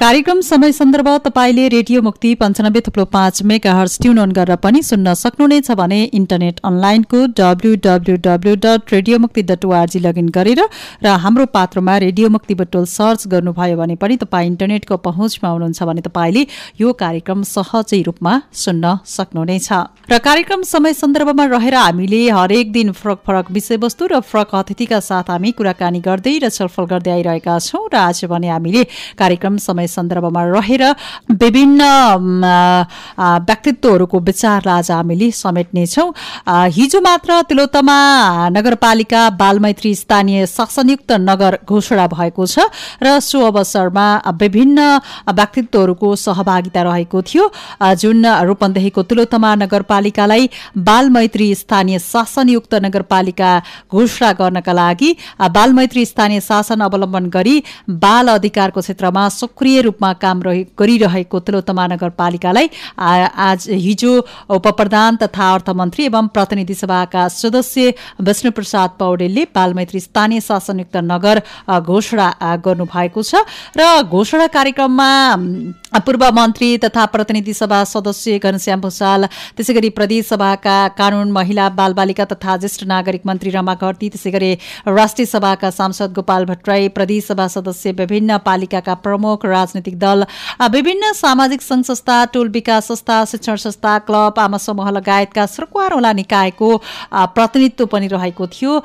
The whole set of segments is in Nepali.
कार्यक्रम समय सन्दर्भ तपाईँले रेडियो मुक्ति पञ्चानब्बे थुप्रो पाँच मेगा हर्स ट्युन अन गरेर पनि सुन्न सक्नुहुनेछ भने इन्टरनेट अनलाइनको W W W dot radio Mukti dot O R G login गरेर र हाम्रो पात्रमा रेडियो मुक्ति बटोल सर्च गर्नुभयो भने पनि तपाईँ इन्टरनेटको पहुँचमा हुनुहुन्छ भने तपाईँले यो कार्यक्रम सहजै रूपमा सुन्न सक्नुहुनेछ र कार्यक्रम समय सन्दर्भमा रहेर हामीले हरेक दिन फरक फरक विषयवस्तु र फरक अतिथिका साथ हामी कुराकानी गर्दै र छलफल गर्दै आइरहेका छौँ र आज भने हामीले कार्यक्रम समय सन्दर्भमा रहेर विभिन्न व्यक्तित्वहरूको विचारलाई आज हामीले समेट्नेछौँ। हिजो मात्र तिलोत्तमा नगरपालिका बालमैत्री स्थानीय शासनयुक्त नगर घोषणा भएको छ र सो अवसरमा विभिन्न व्यक्तित्वहरूको सहभागिता रहेको थियो। जुन रूपन्देहीको तिलोत्तमा नगरपालिकालाई बालमैत्री स्थानीय शासनयुक्त नगरपालिका घोषणा गर्नका लागि बालमैत्री स्थानीय शासन अवलम्बन गरी बाल अधिकारको क्षेत्रमा सक्रिय रूपमा काम गरिरहेको तिलोत्तमा नगरपालिकालाई आज हिजो उप प्रधान तथा अर्थमन्त्री एवं प्रतिनिधि सभाका सदस्य विष्णु प्रसाद पौडेलले बालमैत्री स्थानीय शासनयुक्त नगर घोषणा गर्नुभएको छ र घोषणा कार्यक्रममा पूर्व मन्त्री तथा प्रतिनिधि सभा सदस्य घनश्याम भूषाल त्यसै गरी प्रदेश सभाका कानून महिला बालबालिका तथा ज्येष्ठ नागरिक मन्त्री रमा घरती त्यसै गरी राष्ट्रिय सभाका सांसद गोपाल भट्टराई प्रदेश सभा सदस्य विभिन्न पालिकाका प्रमुख राजनैतिक दल विभिन्न सामाजिक संघ संस्था टोल विकास संस्था शिक्षण संस्था क्लब आमा समूह लगायतका सरकारवाला निकायको प्रतिनिधित्व पनि रहेको थियो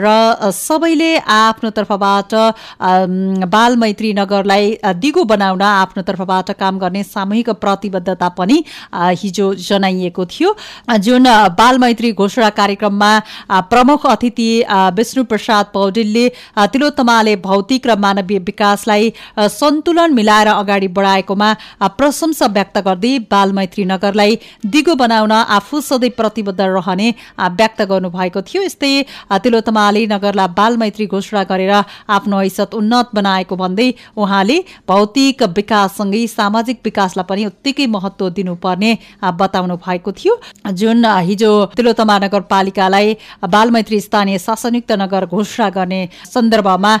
र सबैले आफ्नो तर्फबाट बालमैत्री नगरलाई दिगो बनाउन आफ्नो तर्फबाट काम गर्ने सामूहिक प्रतिबद्धता पनि हिजो जनाइएको थियो। जुन बालमैत्री घोषणा कार्यक्रममा प्रमुख अतिथि विष्णु प्रसाद पौडेलले तिलोत्तमाले भौतिक र मानवीय विकासलाई सन्तुलन मिलाएर अगाडि बढाएकोमा प्रशंसा व्यक्त गर्दै बालमैत्री नगरलाई दिगो बनाउन आफू सधैँ प्रतिबद्ध रहने व्यक्त गर्नुभएको थियो। यस्तै तिलोत्तमाले नगरलाई बालमैत्री घोषणा गरेर आफ्नो हैसत उन्नत बनाएको भन्दै उहाँले भौतिक विकाससँगै सामाजिक विकासलाई पनि उत्तिकै महत्व दिनुपर्ने बताउनु भएको थियो। जुन हिजो तिलोत्तमा नगरपालिकालाई बालमैत्री स्थानीय शासनयुक्त नगर घोषणा गर्ने सन्दर्भमा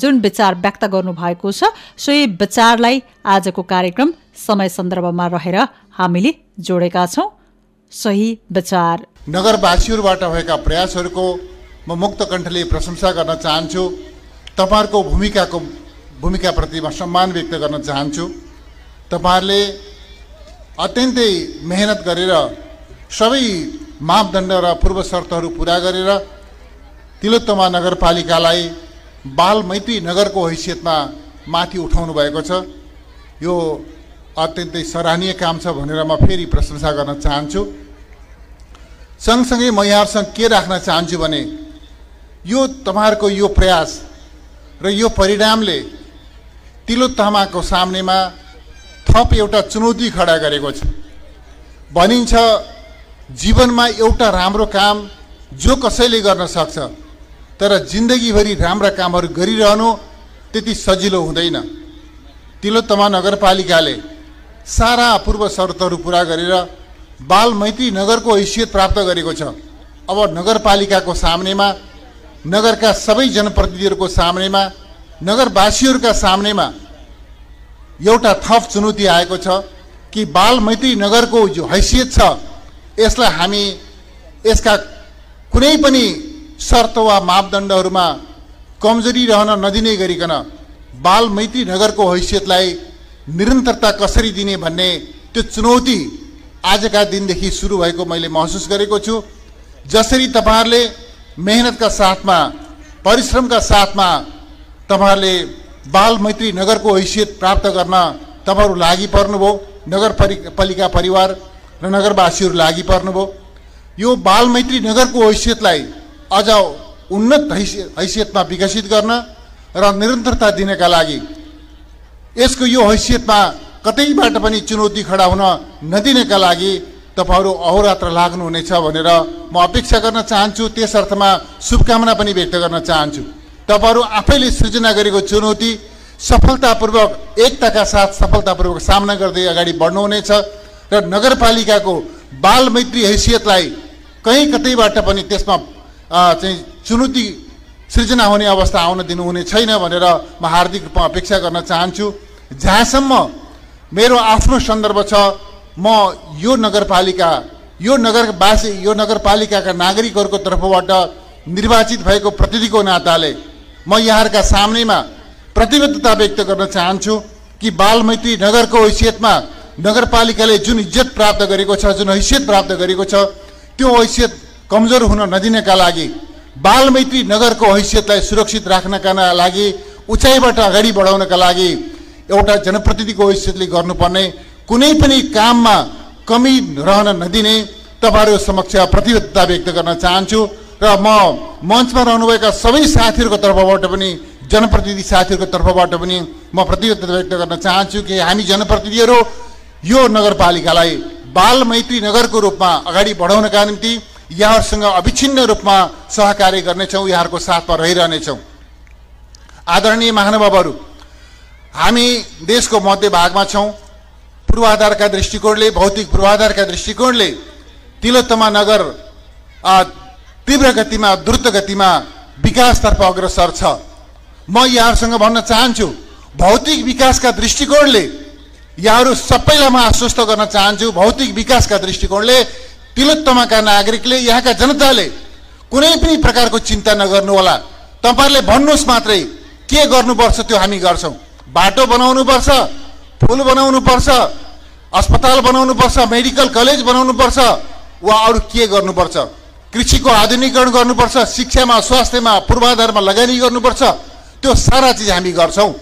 जुन विचार व्यक्त गर्नुभएको छ सोही विचारलाई आजको कार्यक्रम समय सन्दर्भमा रहेर हामीले जोडेका छौँ। सही विचार। नगरवासीहरूबाट भएका प्रयासहरूको म मुक्त कण्ठले प्रशंसा गर्न चाहन्छु। तपाईँहरूको भूमिकाको भूमिकाप्रति म सम्मान व्यक्त गर्न चाहन्छु। तपाईँहरूले अत्यन्तै मेहनत गरेर सबै मापदण्ड र पूर्व शर्तहरू पुरा गरेर तिलोत्तमा नगरपालिकालाई बाल मैत्री नगरको हैसियतमा माथि उठाउनु भएको छ। यो अत्यन्तै सराहनीय काम छ भनेर म फेरि प्रशंसा गर्न चाहन्छु। सँगसँगै म यहाँहरूसँग के राख्न चाहन्छु भने यो तपाईँहरूको यो प्रयास र यो परिणामले तिलोत्तमाको सामनेमा थप एउटा चुनौती खडा गरेको छ। भनिन्छ जीवनमा एउटा राम्रो काम जो कसैले गर्न सक्छ तर जिन्दगीभरि राम्रा कामहरू गरिरहनु त्यति सजिलो हुँदैन। तिलोत्तमा नगरपालिकाले सारा पूर्व शर्तहरू पुरा गरेर बाल मैत्री नगरको हैसियत प्राप्त गरेको छ। अब नगरपालिकाको सामनेमा नगरका सबै जनप्रतिनिधिहरूको सामनेमा नगरवासीहरूका सामनेमा एउटा थप चुनौती आएको छ कि बाल मैत्री नगरको जो हैसियत छ यसलाई हामी यसका कुनै पनि शर्त वा मापदण्डहरूमा कमजोरी रहन नदिने गरिकन बाल मैत्री नगरको हैसियतलाई निरन्तरता कसरी दिने भन्ने त्यो चुनौती आजका दिनदेखि सुरु भएको मैले महसुस गरेको छु। जसरी तपाईँहरूले मेहनतका साथमा परिश्रमका साथमा तपाईँहरूले बाल मैत्री नगरको हैसियत प्राप्त गर्न तपाईँहरू लागि पर्नुभयो। नगर पालिका परिवार र नगरवासीहरू लागि पर्नुभयो। यो बाल मैत्री नगरको हैसियतलाई अझ उन्नत हैसियत हैसियतमा विकसित गर्न र निरन्तरता दिनका लागि यसको यो हैसियतमा कतैबाट पनि चुनौती खडा हुन नदिनका लागि तपाईँहरू अहोरात्र लाग्नुहुनेछ भनेर म अपेक्षा गर्न चाहन्छु। त्यस अर्थमा शुभकामना पनि व्यक्त गर्न चाहन्छु। तपाईँहरू आफैले सृजना गरेको चुनौती सफलतापूर्वक एकताका साथ सफलतापूर्वक सामना गर्दै अगाडि बढ्नुहुनेछ र नगरपालिकाको बाल मैत्री हैसियतलाई कहीँ कतैबाट पनि त्यसमा चाहिँ चुनौती सृजना हुने अवस्था आउन दिनुहुने छैन भनेर म हार्दिक रूपमा अपेक्षा गर्न चाहन्छु। जहाँसम्म मेरो आफ्नो सन्दर्भ छ म यो नगरपालिका यो नगरवासी यो नगरपालिकाका नागरिकहरूको तर्फबाट निर्वाचित भएको प्रतिनिधिको नाताले म यहाँहरूका सामनेमा प्रतिबद्धता व्यक्त गर्न चाहन्छु कि बालमैत्री नगरको हैसियतमा नगरपालिकाले जुन इज्जत प्राप्त गरेको छ जुन हैसियत प्राप्त गरेको छ त्यो हैसियत कमजोर हुन नदिनका लागि बालमैत्री नगरको हैसियतलाई सुरक्षित राख्नका लागि उचाइबाट अगाडि बढाउनका लागि एउटा जनप्रतिनिधिको हैसियतले गर्नुपर्ने कुनै पनि काममा कमी रहन नदिने तपाईँहरू समक्ष प्रतिबद्धता व्यक्त गर्न चाहन्छु। र म मञ्चमा रहनुभएका सबै साथीहरूको तर्फबाट पनि जनप्रतिनिधि साथीहरूको तर्फबाट पनि म प्रतिबद्धता व्यक्त गर्न चाहन्छु कि हामी जनप्रतिनिधिहरू यो नगरपालिकालाई बाल मैत्री नगरको रूपमा अगाडि बढाउनका निम्ति यहाँहरूसँग अविच्छिन्न रूपमा सहकार्य गर्नेछौँ यहाँहरूको साथमा रहिरहनेछौँ। आदरणीय महानुभावहरू हामी देशको मध्यभागमा छौँ। पूर्वाधारका दृष्टिकोणले भौतिक पूर्वाधारका दृष्टिकोणले तिलोत्तमा नगर तीव्र गतिमा द्रुत गतिमा विकासतर्फ अग्रसर छ। म यहाँहरूसँग भन्न चाहन्छु भौतिक विकासका दृष्टिकोणले यहाँहरू सबैलाई म आश्वस्त गर्न चाहन्छु भौतिक विकासका दृष्टिकोणले तिलोत्तमाका नागरिकले यहाँका जनताले कुनै पनि प्रकारको चिन्ता नगर्नुहोला तपाईँहरूले भन्नुहोस् मात्रै के गर्नुपर्छ त्यो हामी गर्छौँ। बाटो बनाउनुपर्छ पुल बनाउनुपर्छ अस्पताल बनाउनुपर्छ मेडिकल कलेज बनाउनुपर्छ वा अरू के गर्नुपर्छ? कृषिको आधुनिकीकरण गर्नुपर्छ शिक्षामा स्वास्थ्यमा पूर्वाधारमा लगानी गर्नुपर्छ। त्यो सारा चिज हामी गर्छौँ।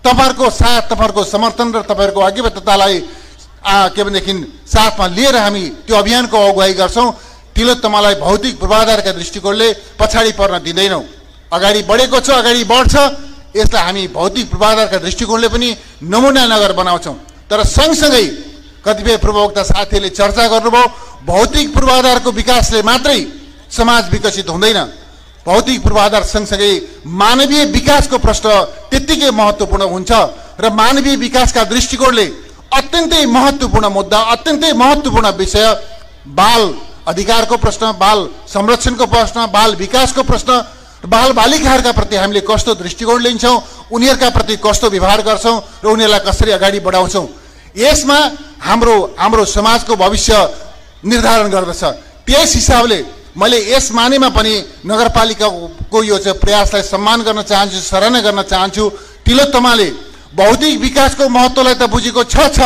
तपाईँहरूको साथ तपाईँहरूको समर्थन र तपाईँहरूको अघिबद्धतालाई के भनेदेखि साथमा लिएर हामी त्यो अभियानको अगुवाई गर्छौँ। तिलोत्तमालाई भौतिक पूर्वाधारका दृष्टिकोणले पछाडि पर्न दिँदैनौँ। अगाडि बढेको छ अगाडि बढ्छ। यसलाई हामी भौतिक पूर्वाधारका दृष्टिकोणले पनि नमुना नगर बनाउँछौँ। तर सँगसँगै कतिपय पूर्ववक्ता साथीहरूले चर्चा गर्नुभयो भौतिक पूर्वाधारको विकासले मात्रै समाज विकसित हुँदैन। भौतिक पूर्वाधार सँगसँगै मानवीय विकासको प्रश्न त्यत्तिकै महत्त्वपूर्ण हुन्छ र मानवीय विकासका दृष्टिकोणले अत्यन्तै महत्त्वपूर्ण मुद्दा अत्यन्तै महत्त्वपूर्ण विषय बाल अधिकारको प्रश्न बाल संरक्षणको प्रश्न बाल विकासको प्रश्न बाल बालिकाहरूका प्रति हामीले कस्तो दृष्टिकोण लिन्छौँ उनीहरूका प्रति कस्तो व्यवहार गर्छौँ र उनीहरूलाई कसरी अगाडि बढाउँछौँ। यसमा हाम्रो हाम्रो समाजको भविष्य निर्धारण गर्दछ। त्यस हिसाबले मैले यस मानेमा पनि नगरपालिकाको यो चाहिँ प्रयासलाई सम्मान गर्न चाहन्छु सराहना गर्न चाहन्छु। तिलोत्तमाले भौतिक विकासको महत्त्वलाई त बुझेको छ छ।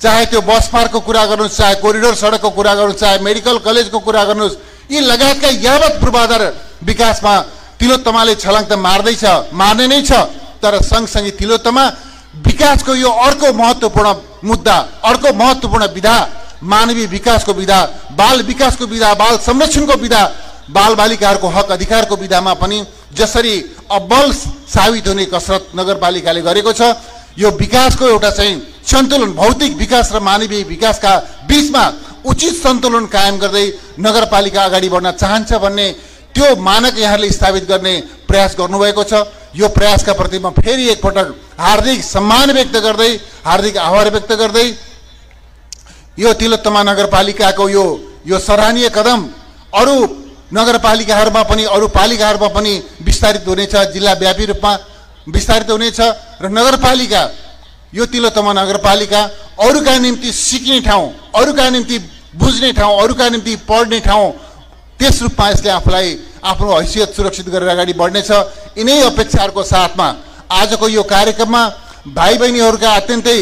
चाहे त्यो बस पार्कको कुरा गर्नुहोस् चाहे कोरिडोर सडकको कुरा गर्नुहोस् चाहे मेडिकल कलेजको कुरा गर्नुहोस् यी लगायतका यावत पूर्वाधार विकासमा तिलोत्तमाले छलाङ त मार्दैछ मार्ने नै छ। तर सँगसँगै तिलोत्तमा विकासको यो अर्को महत्त्वपूर्ण मुद्दा अर्को महत्त्वपूर्ण विधा मानवीय विकासको विधा बाल विकासको विधा बाल संरक्षणको विधा बाल बालिकाहरूको हक अधिकारको विधामा पनि जसरी अब्बल साबित हुने कसरत नगरपालिकाले गरेको छ यो विकासको एउटा चाहिँ सन्तुलन भौतिक विकास र मानवीय विकासका बिचमा उचित सन्तुलन कायम गर्दै नगरपालिका अगाडि बढ्न चाहन्छ भन्ने त्यो मानक यहाँले स्थापित गर्ने प्रयास गर्नुभएको छ। यो प्रयासका प्रति म फेरि एकपटक हार्दिक सम्मान व्यक्त गर्दै हार्दिक आभार व्यक्त गर्दै यो तिलोत्तमा नगरपालिकाको यो यो सराहनीय कदम अरू नगरपालिकाहरूमा पनि अरू पालिकाहरूमा पनि विस्तारित हुनेछ जिल्लाव्यापी रूपमा विस्तारित हुनेछ र नगरपालिका यो तिलोत्तमा नगरपालिका अरूका निम्ति सिक्ने ठाउँ अरूका निम्ति बुझ्ने ठाउँ अरूका निम्ति पढ्ने ठाउँ त्यस रूपमा यसले आफूलाई आफ्नो हैसियत सुरक्षित गरेर अगाडि बढ्नेछ। यिनै अपेक्षाहरूको साथमा आजको यो कार्यक्रममा भाइ बहिनीहरूका अत्यन्तै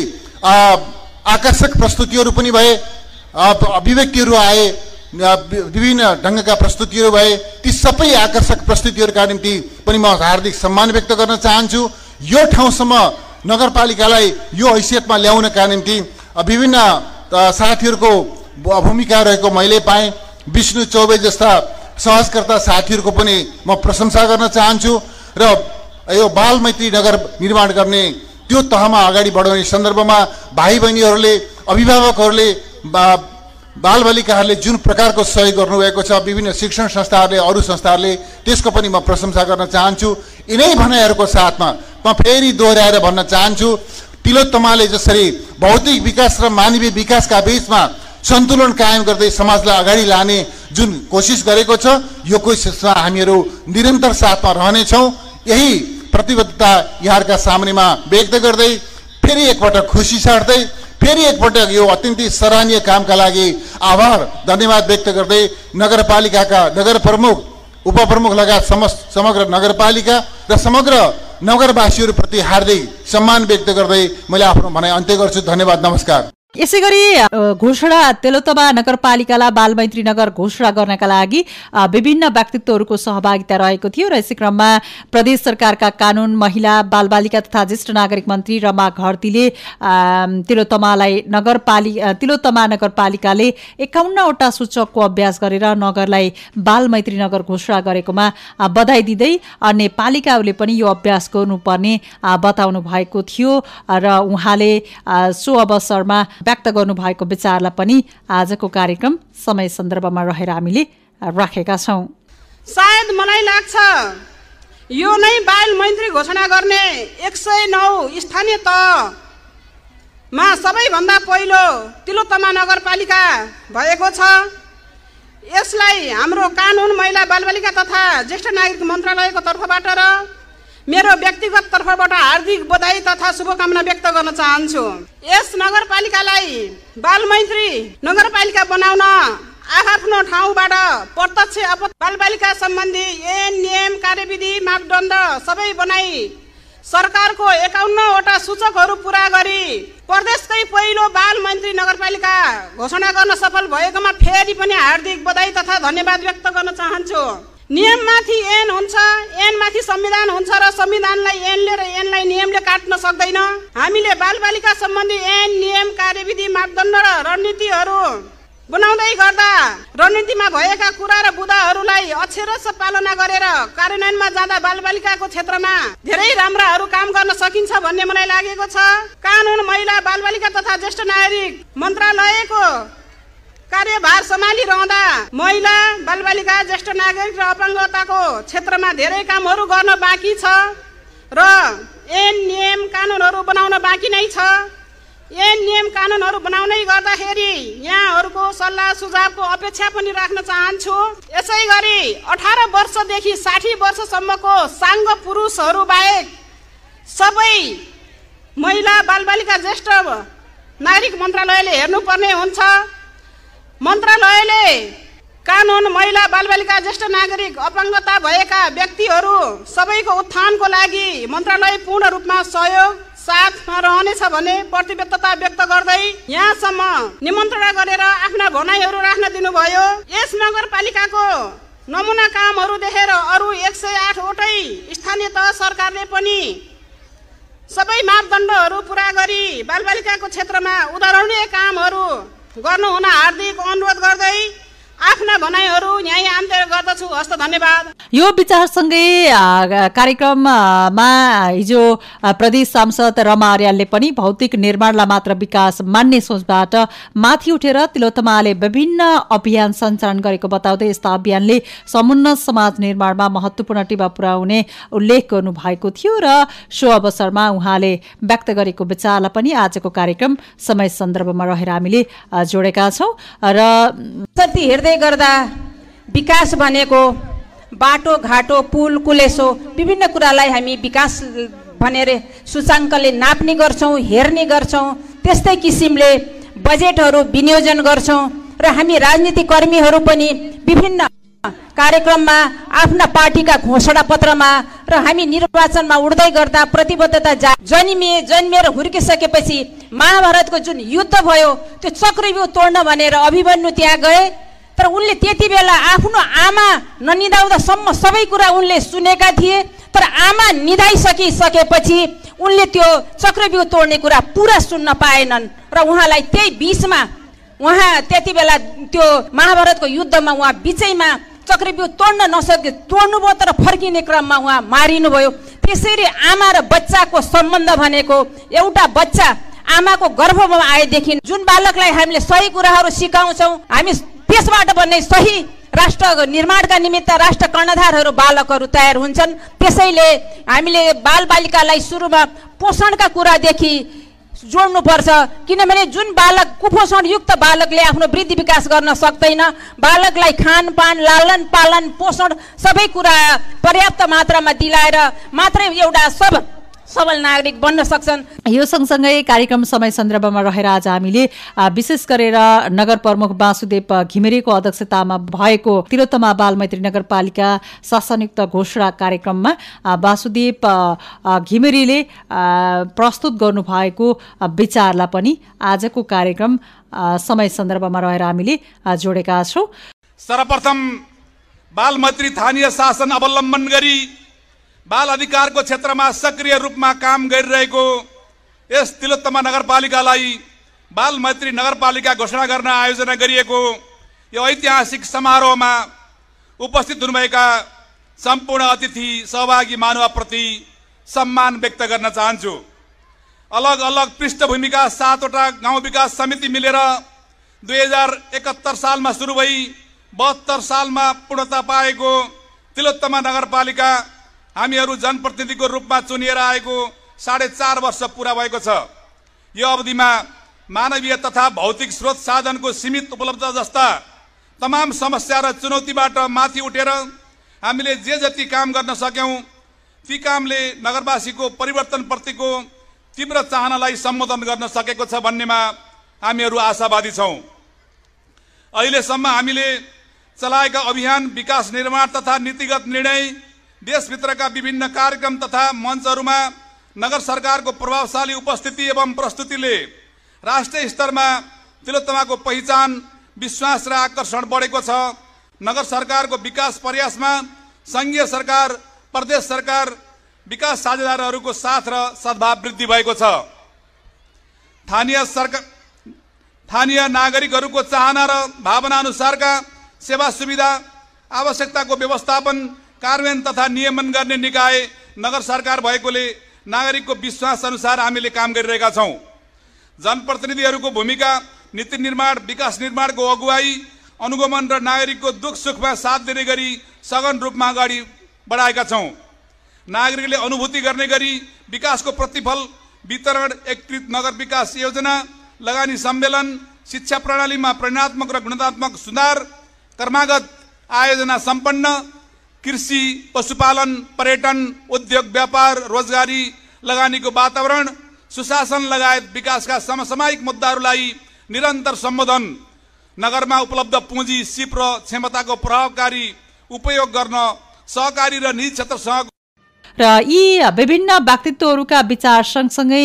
आकर्षक प्रस्तुतिहरू पनि भए अभिव्यक्तिहरू आए विभिन्न ढङ्गका प्रस्तुतिहरू भए ती सबै आकर्षक प्रस्तुतिहरूका निम्ति पनि म हार्दिक सम्मान व्यक्त गर्न चाहन्छु। यो ठाउँसम्म नगरपालिकालाई यो हैसियतमा ल्याउनका निम्ति विभिन्न साथीहरूको भूमिका रहेको मैले पाएँ। विष्णु चौबे जस्ता सहजकर्ता साथीहरूको पनि म प्रशंसा गर्न चाहन्छु र यो बाल मैत्री नगर निर्माण गर्ने त्यो तहमा अगाडि बढाउने सन्दर्भमा भाइ बहिनीहरूले अभिभावकहरूले बालबालिकाहरूले जुन प्रकारको सहयोग गर्नुभएको छ विभिन्न शिक्षण संस्थाहरूले अरू संस्थाहरूले त्यसको पनि म प्रशंसा गर्न चाहन्छु। यिनै भनाइहरूको साथमा म फेरि दोहोऱ्याएर भन्न चाहन्छु तिलोत्तमाले जसरी भौतिक विकास र मानवीय विकासका बिचमा सन्तुलन कायम गर्दै समाजलाई अगाडि लाने जुन कोसिस गरेको छ यो कोसिसमा हामीहरू निरन्तर साथमा रहनेछौँ। यही प्रतिबद्धता यहाँहरूका सामनेमा व्यक्त गर्दै फेरि एकपटक खुसी साट्दै फेरि एकपटक यो अत्यन्तै सराहनीय कामका लागि आभार धन्यवाद व्यक्त गर्दै नगरपालिकाका नगर प्रमुख उपप्रमुख लगायत समस्त समग्र नगरपालिका र समग्र नगरवासीहरूप्रति हार्दिक सम्मान व्यक्त गर्दै मैले आफ्नो भनाइ अन्त्य गर्छु। धन्यवाद नमस्कार। यसै गरी घोषणा तेलोतमा नगरपालिकालाई बालमैत्री नगर घोषणा गर्नका लागि विभिन्न व्यक्तित्वहरूको सहभागिता रहेको थियो र यसै क्रममा प्रदेश सरकारका कानून महिला बालबालिका तथा ज्येष्ठ नागरिक मन्त्री रमा घरतीले तिलोतमालाई नगरपालिका तिलोतमा नगरपालिकाले एकाउन्नवटा सूचकको अभ्यास गरेर नगरलाई बालमैत्री नगर घोषणा गरेकोमा बधाई दिँदै अन्य पालिकाहरूले पनि यो अभ्यास गर्नुपर्ने बताउनु भएको थियो। र उहाँले सो अवसरमा व्यक्त गर्नुभएको विचारलाई पनि आजको कार्यक्रम समय सन्दर्भमा रहेर हामीले राखेका छौँ। सायद मलाई लाग्छ यो नै बाल मन्त्री घोषणा गर्ने एक सय नौ स्थानीय तहमा सबैभन्दा पहिलो तिलोत्तमा नगरपालिका भएको छ। यसलाई हाम्रो कानुन महिला बालबालिका तथा ज्येष्ठ नागरिक मन्त्रालयको तर्फबाट र मेरो व्यक्तिगत तर्फबाट हार्दिक बधाई तथा शुभकामना व्यक्त गर्न चाहन्छु। यस नगरपालिकालाई बालमैत्री नगरपालिका बनाउन आफ्नो ठाउँबाट प्रत्यक्ष बालबालिका सम्बन्धी ऐन नियम कार्यविधि मापदण्ड सबै बनाई सरकारको एकाउन्नवटा सूचकहरू पुरा गरी प्रदेशकै पहिलो बाल मन्त्री नगरपालिका घोषणा गर्न सफल भएकोमा फेरि पनि हार्दिक बधाई तथा धन्यवाद व्यक्त गर्न चाहन्छु। नियममाथि एन हुन्छ एनमाथि संविधान हुन्छ र संविधानलाई एनले र एनलाई नियमले काट्न सक्दैन। हामीले बालबालिका सम्बन्धी एन नियम कार्यविधि मापदण्ड र रणनीतिहरू बनाउँदै गर्दा रणनीतिमा भएका कुरा र बुदाहरूलाई अक्षरश पालना गरेर कार्यान्वयनमा जाँदा बालबालिकाको क्षेत्रमा धेरै राम्राहरू काम गर्न सकिन्छ भन्ने मलाई लागेको छ। कानुन महिला बालबालिका तथा ज्येष्ठ नागरिक मन्त्रालयको कार्यभार सम्हालिरहँदा महिला बालबालिका ज्येष्ठ नागरिक र अपाङ्गताको क्षेत्रमा धेरै कामहरू गर्न बाँकी छ र ऐन नियम कानुनहरू बनाउन बाँकी नै छ। ऐन नियम कानुनहरू बनाउनै गर्दाखेरि यहाँहरूको सल्लाह सुझावको अपेक्षा पनि राख्न चाहन्छु। यसै गरी अठार वर्षदेखि साठी वर्षसम्मको साङ्ग पुरुषहरू बाहेक सबै महिला बालबालिका ज्येष्ठ नागरिक मन्त्रालयले हेर्नुपर्ने हुन्छ। मन्त्रालयले कानुन महिला बालबालिका ज्येष्ठ नागरिक अपाङ्गता भएका व्यक्तिहरू सबैको उत्थानको लागि मन्त्रालय पूर्ण रूपमा सहयोग साथमा रहनेछ भने प्रतिबद्धता व्यक्त गर्दै यहाँसम्म निमन्त्रणा गरेर आफ्ना भनाइहरू राख्न दिनुभयो। यस नगरपालिकाको नमुना कामहरू देखेर अरू एक सय आठवटै स्थानीय तह सरकारले पनि सबै मापदण्डहरू पुरा गरी बालबालिकाको क्षेत्रमा उदाहरणीय कामहरू गर्नुहुन हार्दिक अनुरोध गर्दै आफ्ना भनाइहरू यहीँ अन्त्य गर्दछु हस्त धन्यवाद। यो विचारसँगै कार्यक्रममा हिजो प्रदेश सांसद रमा अर्यालले पनि भौतिक निर्माणलाई मात्र विकास मान्ने सोचबाट माथि उठेर तिलोत्तमाले विभिन्न अभियान सञ्चालन गरेको बताउँदै यस्ता अभियानले समुन्नत समाज निर्माणमा महत्वपूर्ण टिवा पुर्याउने उल्लेख गर्नु भएको थियो र सो अवसरमा उहाँले व्यक्त गरेको विचारलाई पनि आजको कार्यक्रम समय सन्दर्भमा रहेर हामीले जोडेका छौँ। र गर्दा विकास भनेको बाटो घाटो पुल कुलेसो विभिन्न कुरालाई हामी विकास भनेर सूचाङ्कले नाप्ने गर्छौँ हेर्ने गर्छौँ। त्यस्तै किसिमले बजेटहरू विनियोजन गर्छौँ र हामी राजनीतिक कर्मीहरू पनि विभिन्न कार्यक्रममा आफ्ना पार्टीका घोषणा पत्रमा र हामी निर्वाचनमा उड्दै गर्दा प्रतिबद्धता जा जन्मिए जन्मिएर हुर्किसकेपछि महाभारतको जुन युद्ध भयो त्यो चक्रव्यूह तोड्न भनेर अभिमन्यु त्यहाँ गए तर उनले त्यति बेला आफ्नो आमा ननिदाउँदासम्म सबै कुरा उनले सुनेका थिए। तर आमा निधाइसकिसकेपछि उनले त्यो चक्रव्यूह तोड्ने कुरा पुरा सुन्न पाएनन् र उहाँलाई त्यही बिचमा उहाँ त्यति बेला त्यो महाभारतको युद्धमा उहाँ बिचैमा चक्रव्यूह तोड्न नसके तोड्नुभयो तर फर्किने क्रममा उहाँ मारिनुभयो। त्यसरी आमा र बच्चाको सम्बन्ध भनेको एउटा बच्चा आमाको गर्भमा आएदेखि जुन बालकलाई हामीले सही कुराहरू सिकाउँछौँ हामी त्यसबाट बन्ने सही राष्ट्र निर्माणका निमित्त राष्ट्र कर्णधारहरू बालकहरू तयार हुन्छन्। त्यसैले हामीले बालबालिकालाई सुरुमा पोषणका कुरादेखि जोड्नुपर्छ। किनभने जुन बालक कुपोषणयुक्त बालकले आफ्नो वृद्धि विकास गर्न सक्दैन बालकलाई खानपान लालन पालन पोषण सबै कुरा पर्याप्त मात्रामा दिलाएर मात्रै एउटा सब सबल नागरिक बन्न सक्छन्। यो सँगसँगै कार्यक्रम समय सन्दर्भमा रहेर आज हामीले विशेष गरेर नगर प्रमुख वासुदेव घिमिरेको अध्यक्षतामा भएको तिलोत्तमा बाल मैत्री नगरपालिका शासनयुक्त घोषणा कार्यक्रममा वासुदेव घिमिरेले प्रस्तुत गर्नुभएको विचारलाई पनि आजको कार्यक्रम समय सन्दर्भमा रहेर हामीले जोडेका छौँ। सर्वप्रथम बाल मैत्री स्थानीय शासन अवलम्बन गरी बाल अधिकारको क्षेत्रमा सक्रिय रूपमा काम गरिरहेको यस तिलोत्तमा नगरपालिकालाई बाल मैत्री नगरपालिका घोषणा गर्न आयोजना गरिएको यो ऐतिहासिक समारोहमा उपस्थित हुनुभएका सम्पूर्ण अतिथि सहभागी मानवप्रति सम्मान व्यक्त गर्न चाहन्छु। अलग अलग पृष्ठभूमिका सातवटा गाउँ विकास समिति मिलेर दुई हजार एकहत्तर सालमा सुरु भई बहत्तर सालमा पूर्णता पाएको तिलोत्तमा नगरपालिका हामीहरू जनप्रतिनिधिको रूपमा चुनिएर आएको साढे चार वर्ष पुरा भएको छ। यो अवधिमा मानवीय तथा भौतिक स्रोत साधनको सीमित उपलब्ध जस्ता तमाम समस्या र चुनौतीबाट माथि उठेर हामीले जे जति काम गर्न सक्यौँ ती कामले नगरवासीको परिवर्तनप्रतिको तीव्र चाहनालाई सम्बोधन गर्न सकेको छ भन्नेमा हामीहरू आशावादी छौँ। अहिलेसम्म हामीले चलाएका अभियान विकास निर्माण तथा नीतिगत निर्णय देशभित्रका विभिन्न कार्यक्रम तथा मञ्चहरूमा नगर सरकारको प्रभावशाली उपस्थिति एवं प्रस्तुतिले राष्ट्रिय स्तरमा तिलोत्तमाको पहिचान विश्वास र आकर्षण बढेको छ। नगर सरकारको विकास प्रयासमा सङ्घीय सरकार प्रदेश सरकार विकास साझेदारहरूको साथ र सद्भाव वृद्धि भएको छ। स्थानीय सरकार स्थानीय नागरिकहरूको चाहना र भावना अनुसारका सेवा सुविधा आवश्यकताको व्यवस्थापन कार्यान्वयन तथा नियमन गर्ने निकाय नगर सरकार भएकोले नागरिकको विश्वास अनुसार हामीले काम गरिरहेका छौँ। जनप्रतिनिधिहरूको भूमिका नीति निर्माण विकास निर्माणको अगुवाई अनुगमन र नागरिकको दुख सुखमा साथ दिने गरी सघन रूपमा अगाडि बढाएका छौँ। नागरिकले अनुभूति गर्ने गरी विकासको प्रतिफल वितरण एकीकृत नगर विकास योजना लगानी सम्मेलन शिक्षा प्रणालीमा परिणात्मक र गुणात्मक सुधार कर्मागत आयोजना सम्पन्न कृषि पशुपालन पर्यटन उद्योग व्यापार रोजगारी लगानीको वातावरण सुशासन लगायत विकासका समसामयिक मुद्दाहरूलाई निरन्तर सम्बोधन नगरमा उपलब्ध पुँजी सिप र क्षमताको प्रभावकारी उपयोग गर्न सहकारी र निजी क्षेत्रसँग र यी विभिन्न व्यक्तित्वहरूका विचार सँगसँगै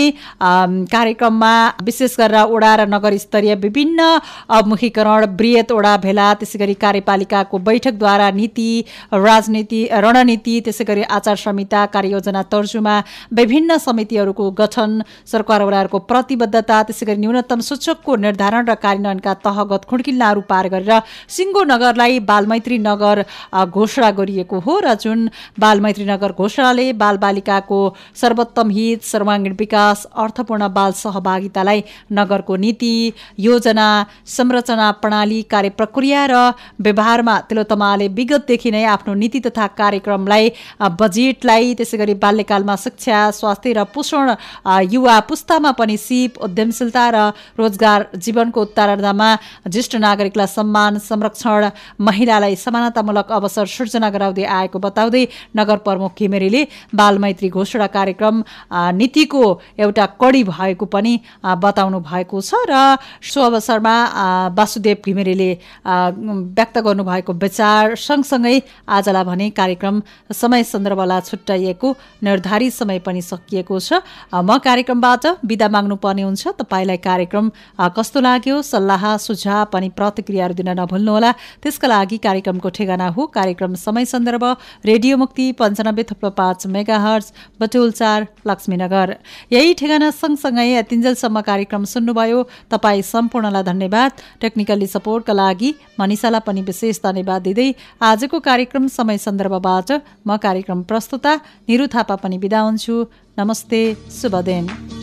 कार्यक्रममा विशेष गरेर ओडा र नगर स्तरीय विभिन्न अवमुखीकरण वृहत ओडा भेला त्यसै गरी कार्यपालिकाको बैठकद्वारा नीति राजनीति रणनीति त्यसै गरी आचार संहिता कार्ययोजना तर्जुमा विभिन्न समितिहरूको गठन सरकार ओडाहरूको प्रतिबद्धता त्यसै गरी न्यूनतम सूचकको निर्धारण र कार्यान्वयनका तहगत खुड्किल्लाहरू पार गरेर सिङ्गो नगरलाई बालमैत्री नगर घोषणा गरिएको हो र जुन बालमैत्री नगर घोषणाले सरकारले बालबालिकाको सर्वोत्तम हित सर्वाङ्गीण विकास अर्थपूर्ण बाल सहभागितालाई नगरको नीति योजना संरचना प्रणाली कार्य प्रक्रिया र व्यवहारमा तिलोतमाले विगतदेखि नै आफ्नो नीति तथा कार्यक्रमलाई बजेटलाई त्यसै गरी बाल्यकालमा शिक्षा स्वास्थ्य र पोषण युवा पुस्तामा पनि सिप उद्यमशीलता र रोजगार जीवनको उत्तरार्धमा ज्येष्ठ नागरिकलाई सम्मान संरक्षण महिलालाई समानतामूलक अवसर सृजना गराउँदै आएको बताउँदै नगर प्रमुख घिमिरेले बालमैत्री घोषणा कार्यक्रम नीतिको एउटा कडी भएको पनि बताउनु भएको छ र सो अवसरमा वासुदेव घिमिरेले व्यक्त गर्नुभएको विचार सँगसँगै आजलाई भने कार्यक्रम समय सन्दर्भलाई छुट्याइएको निर्धारित समय पनि सकिएको छ। म कार्यक्रमबाट बिदा माग्नुपर्ने हुन्छ। तपाईँलाई कार्यक्रम कस्तो लाग्यो? सल्लाह सुझाव पनि प्रतिक्रियाहरू दिन नभुल्नुहोला। त्यसका लागि कार्यक्रमको ठेगाना हो। कार्यक्रम समय सन्दर्भ रेडियो मुक्ति पन्चानब्बे थुप्रो पाँच पाँच मेगा हर्ज बटुल चार लक्ष्मीनगर। यही ठेगाना सँगसँगै तिन्जेलसम्म कार्यक्रम सुन्नुभयो। तपाईँ सम्पूर्णलाई धन्यवाद। टेक्निकली सपोर्टका लागि मनिषालाई पनि विशेष धन्यवाद दिँदै आजको कार्यक्रम समय सन्दर्भबाट म कार्यक्रम प्रस्तुता निरु थापा पनि बिदा हुन्छु। नमस्ते शुभ दिन।